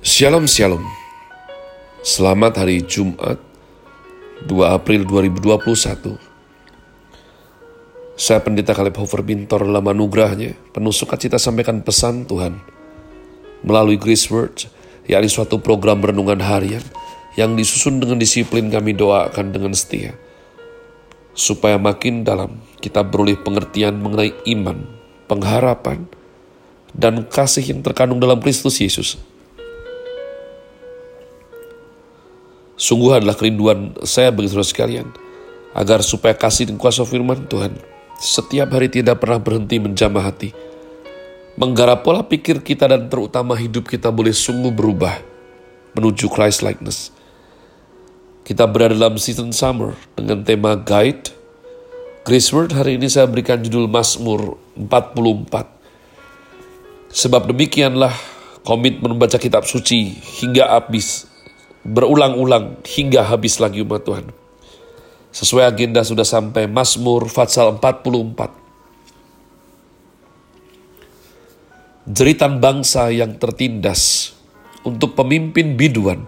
Shalom Shalom. Selamat hari Jumat 2 April 2021 Saya Pendeta Kaleb Hofer Bintor dalam anugerahnya Penuh sukacita sampaikan pesan Tuhan. Melalui Grace Word yakni suatu program renungan harian Yang disusun dengan disiplin kami doakan dengan setia. Supaya makin dalam kita beroleh pengertian mengenai iman, pengharapan, dan kasih yang terkandung dalam Kristus Yesus Sungguh adalah kerinduan saya bagi saudara sekalian, agar supaya kasih dan kuasa firman Tuhan setiap hari tidak pernah berhenti menjamah hati, menggarap pola pikir kita dan terutama hidup kita boleh sungguh berubah menuju Christ likeness. Kita berada dalam season summer dengan tema guide. Grace Word hari ini saya berikan judul Mazmur 44. Sebab demikianlah komitmen membaca kitab suci hingga habis berulang-ulang hingga habis lagi umat Tuhan. Sesuai agenda sudah sampai Mazmur Fatsal 44. Jeritan bangsa yang tertindas untuk pemimpin biduan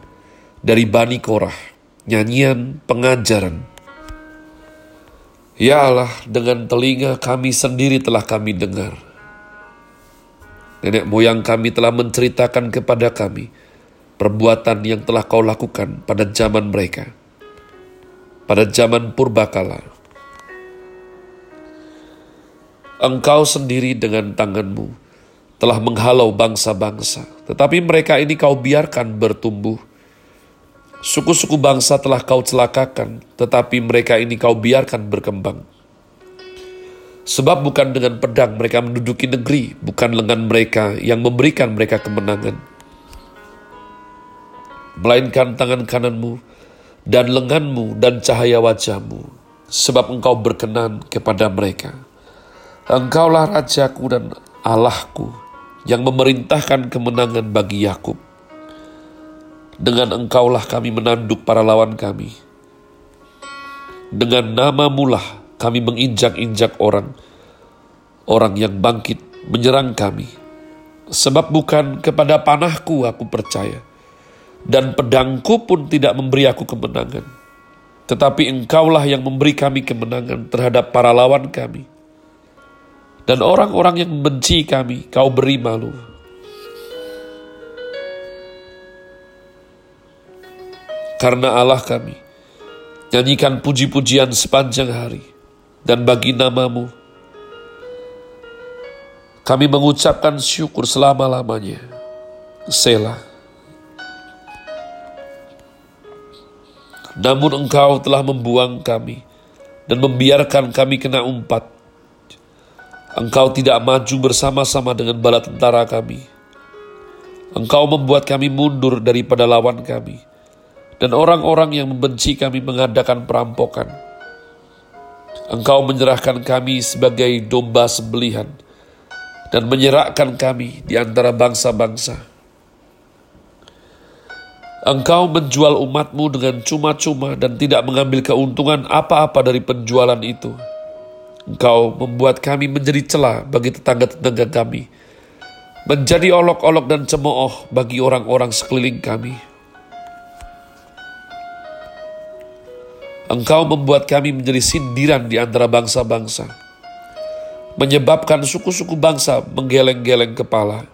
dari Bani Korah, nyanyian pengajaran. Ya Allah, dengan telinga kami sendiri telah kami dengar. Nenek moyang kami telah menceritakan kepada kami, perbuatan yang telah kau lakukan pada zaman mereka, pada zaman purbakala. Engkau sendiri dengan tanganmu telah menghalau bangsa-bangsa, tetapi mereka ini kau biarkan bertumbuh. Suku-suku bangsa telah kau celakakan, tetapi mereka ini kau biarkan berkembang. Sebab bukan dengan pedang mereka menduduki negeri, bukan lengan mereka yang memberikan mereka kemenangan melainkan tangan kananmu dan lenganmu dan cahaya wajahmu, sebab engkau berkenan kepada mereka. Engkaulah Rajaku dan Allahku yang memerintahkan kemenangan bagi Yakub. Dengan engkaulah kami menanduk para lawan kami. Dengan namamu lah kami menginjak-injak orang, orang yang bangkit menyerang kami. Sebab bukan kepada panahku aku percaya, dan pedangku pun tidak memberi aku kemenangan. Tetapi engkaulah yang memberi kami kemenangan terhadap para lawan kami. Dan orang-orang yang membenci kami, kau beri malu. Karena Allah kami, nyanyikan puji-pujian sepanjang hari. Dan bagi namamu, kami mengucapkan syukur selama-lamanya. Selah. Namun engkau telah membuang kami dan membiarkan kami kena umpat. Engkau tidak maju bersama-sama dengan bala tentara kami. Engkau membuat kami mundur daripada lawan kami. Dan orang-orang yang membenci kami mengadakan perampokan. Engkau menyerahkan kami sebagai domba sembelihan dan menyerahkan kami di antara bangsa-bangsa. Engkau menjual umatmu dengan cuma-cuma dan tidak mengambil keuntungan apa-apa dari penjualan itu. Engkau membuat kami menjadi celah bagi tetangga-tetangga kami, menjadi olok-olok dan cemooh bagi orang-orang sekeliling kami. Engkau membuat kami menjadi sindiran di antara bangsa-bangsa, menyebabkan suku-suku bangsa menggeleng-geleng kepala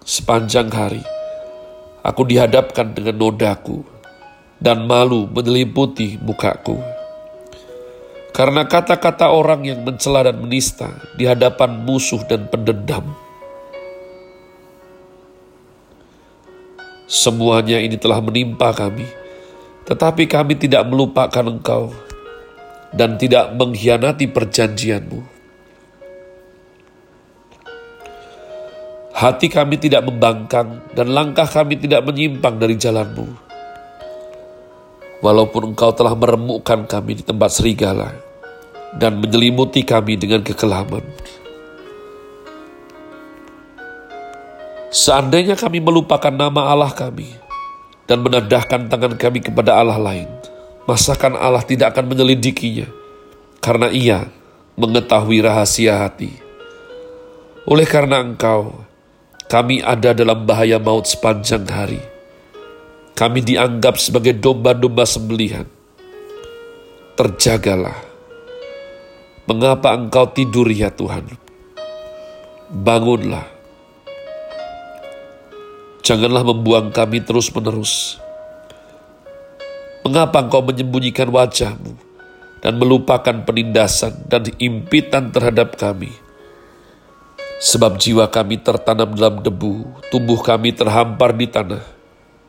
sepanjang hari Aku dihadapkan dengan nodaku, dan malu menyelimuti mukaku. Karena kata-kata orang yang mencela dan menista di hadapan musuh dan pendendam. Semuanya ini telah menimpa kami, tetapi kami tidak melupakan engkau dan tidak mengkhianati perjanjianmu. Hati kami tidak membangkang dan langkah kami tidak menyimpang dari jalanmu. Walaupun engkau telah meremukkan kami di tempat serigala dan menyelimuti kami dengan kekelaman. Seandainya kami melupakan nama Allah kami dan menadahkan tangan kami kepada Allah lain, masakan Allah tidak akan menyelidikinya karena ia mengetahui rahasia hati. Oleh karena engkau Kami ada dalam bahaya maut sepanjang hari. Kami dianggap sebagai domba-domba sembelihan. Terjagalah. Mengapa engkau tidur ya Tuhan? Bangunlah. Janganlah membuang kami terus-menerus. Mengapa engkau menyembunyikan wajahmu dan melupakan penindasan dan impitan terhadap kami? Sebab jiwa kami tertanam dalam debu, tubuh kami terhampar di tanah.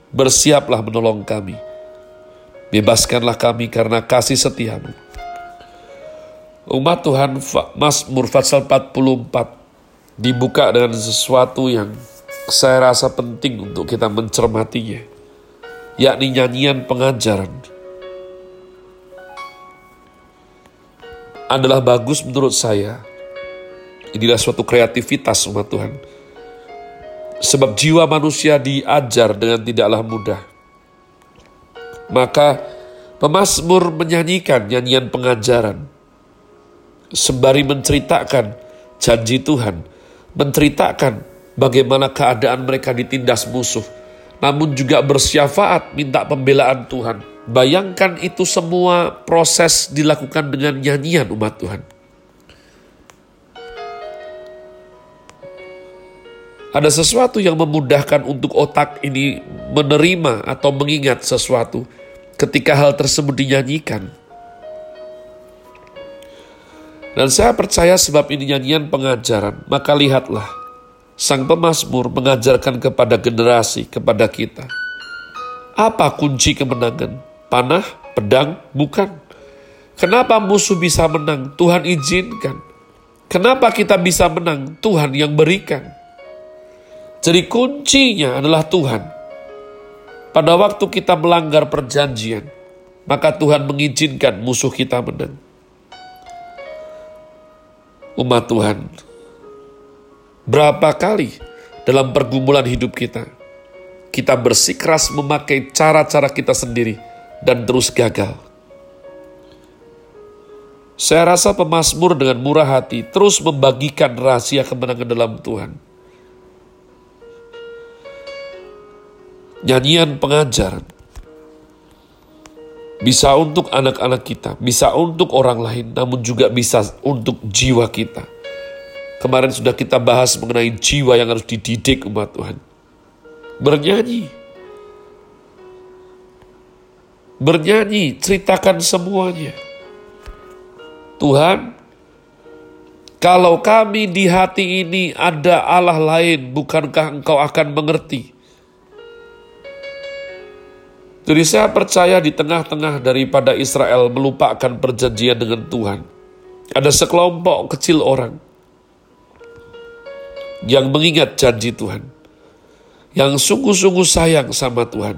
Bersiaplah menolong kami. Bebaskanlah kami karena kasih setiamu. Umat Tuhan Mazmur Fatsal 44 dibuka dengan sesuatu yang saya rasa penting untuk kita mencermatinya yakni nyanyian pengajaran. Adalah bagus menurut saya. Inilah suatu kreativitas umat Tuhan. Sebab jiwa manusia diajar dengan tidaklah mudah. Maka pemazmur menyanyikan nyanyian pengajaran. Sembari menceritakan janji Tuhan. Menceritakan bagaimana keadaan mereka ditindas musuh namun juga bersyafaat minta pembelaan Tuhan. Bayangkan itu semua proses dilakukan dengan nyanyian umat Tuhan. Ada sesuatu yang memudahkan untuk otak ini menerima atau mengingat sesuatu ketika hal tersebut dinyanyikan. Dan saya percaya sebab ini nyanyian pengajaran, maka lihatlah Sang pemazmur mengajarkan kepada generasi, kepada kita. Apa kunci kemenangan? Panah, pedang, bukan. Kenapa musuh bisa menang? Tuhan izinkan. Kenapa kita bisa menang? Tuhan yang berikan. Jadi kuncinya adalah Tuhan. Pada waktu kita melanggar perjanjian, maka Tuhan mengizinkan musuh kita menang. Umat Tuhan, Berapa kali dalam pergumulan hidup kita, kita bersikeras memakai cara-cara kita sendiri dan terus gagal. Saya rasa pemazmur dengan murah hati terus membagikan rahasia kemenangan dalam Tuhan. Nyanyian pengajaran bisa untuk anak-anak kita, bisa untuk orang lain, namun juga bisa untuk jiwa kita Kemarin sudah kita bahas mengenai jiwa yang harus dididik umat Tuhan. Bernyanyi. Bernyanyi, ceritakan semuanya. Tuhan, kalau kami di hati ini ada Allah lain, bukankah engkau akan mengerti? Jadi saya percaya di tengah-tengah daripada Israel melupakan perjanjian dengan Tuhan. Ada sekelompok kecil orang yang mengingat janji Tuhan, yang sungguh-sungguh sayang sama Tuhan.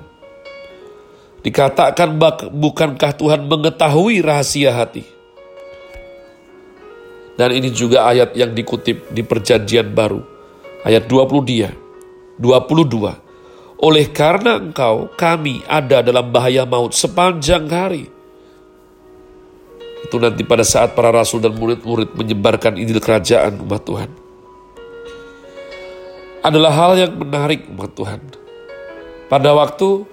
Dikatakan bukankah Tuhan mengetahui rahasia hati? Dan ini juga ayat yang dikutip di perjanjian baru. Ayat 20 dia, 22. Oleh karena engkau, kami ada dalam bahaya maut sepanjang hari. Itu nanti pada saat para rasul dan murid-murid menyebarkan Injil kerajaan umat Tuhan adalah hal yang menarik buat Tuhan. Pada waktu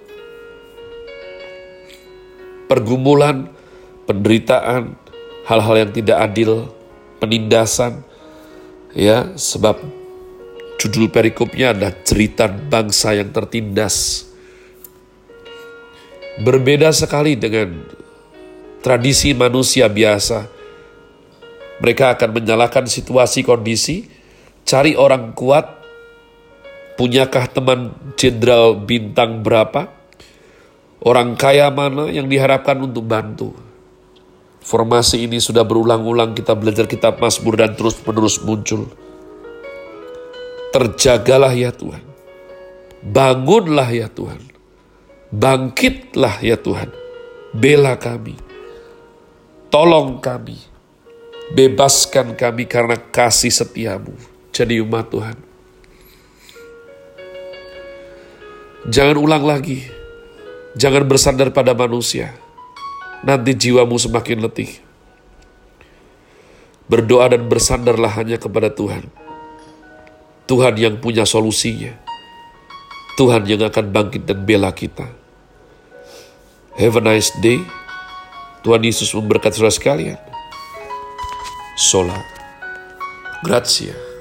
pergumulan, penderitaan, hal-hal yang tidak adil, penindasan, ya sebab judul perikopnya adalah cerita bangsa yang tertindas. Berbeda sekali dengan tradisi manusia biasa. Mereka akan menyalahkan situasi kondisi, cari orang kuat, Punyakah teman jenderal bintang berapa? Orang kaya mana yang diharapkan untuk bantu? Formasi ini sudah berulang-ulang kita belajar kitab Mazmur dan terus-menerus muncul. Terjagalah ya Tuhan. Bangunlah ya Tuhan. Bangkitlah ya Tuhan. Bela kami. Tolong kami. Bebaskan kami karena kasih setiamu. Jadi umat Tuhan Jangan ulang lagi. Jangan bersandar pada manusia. Nanti jiwamu semakin letih. Berdoa dan bersandarlah hanya kepada Tuhan. Tuhan yang punya solusinya. Tuhan yang akan bangkit dan bela kita. Have a nice day. Tuhan Yesus memberkati saudara sekalian. Sola. Grazie.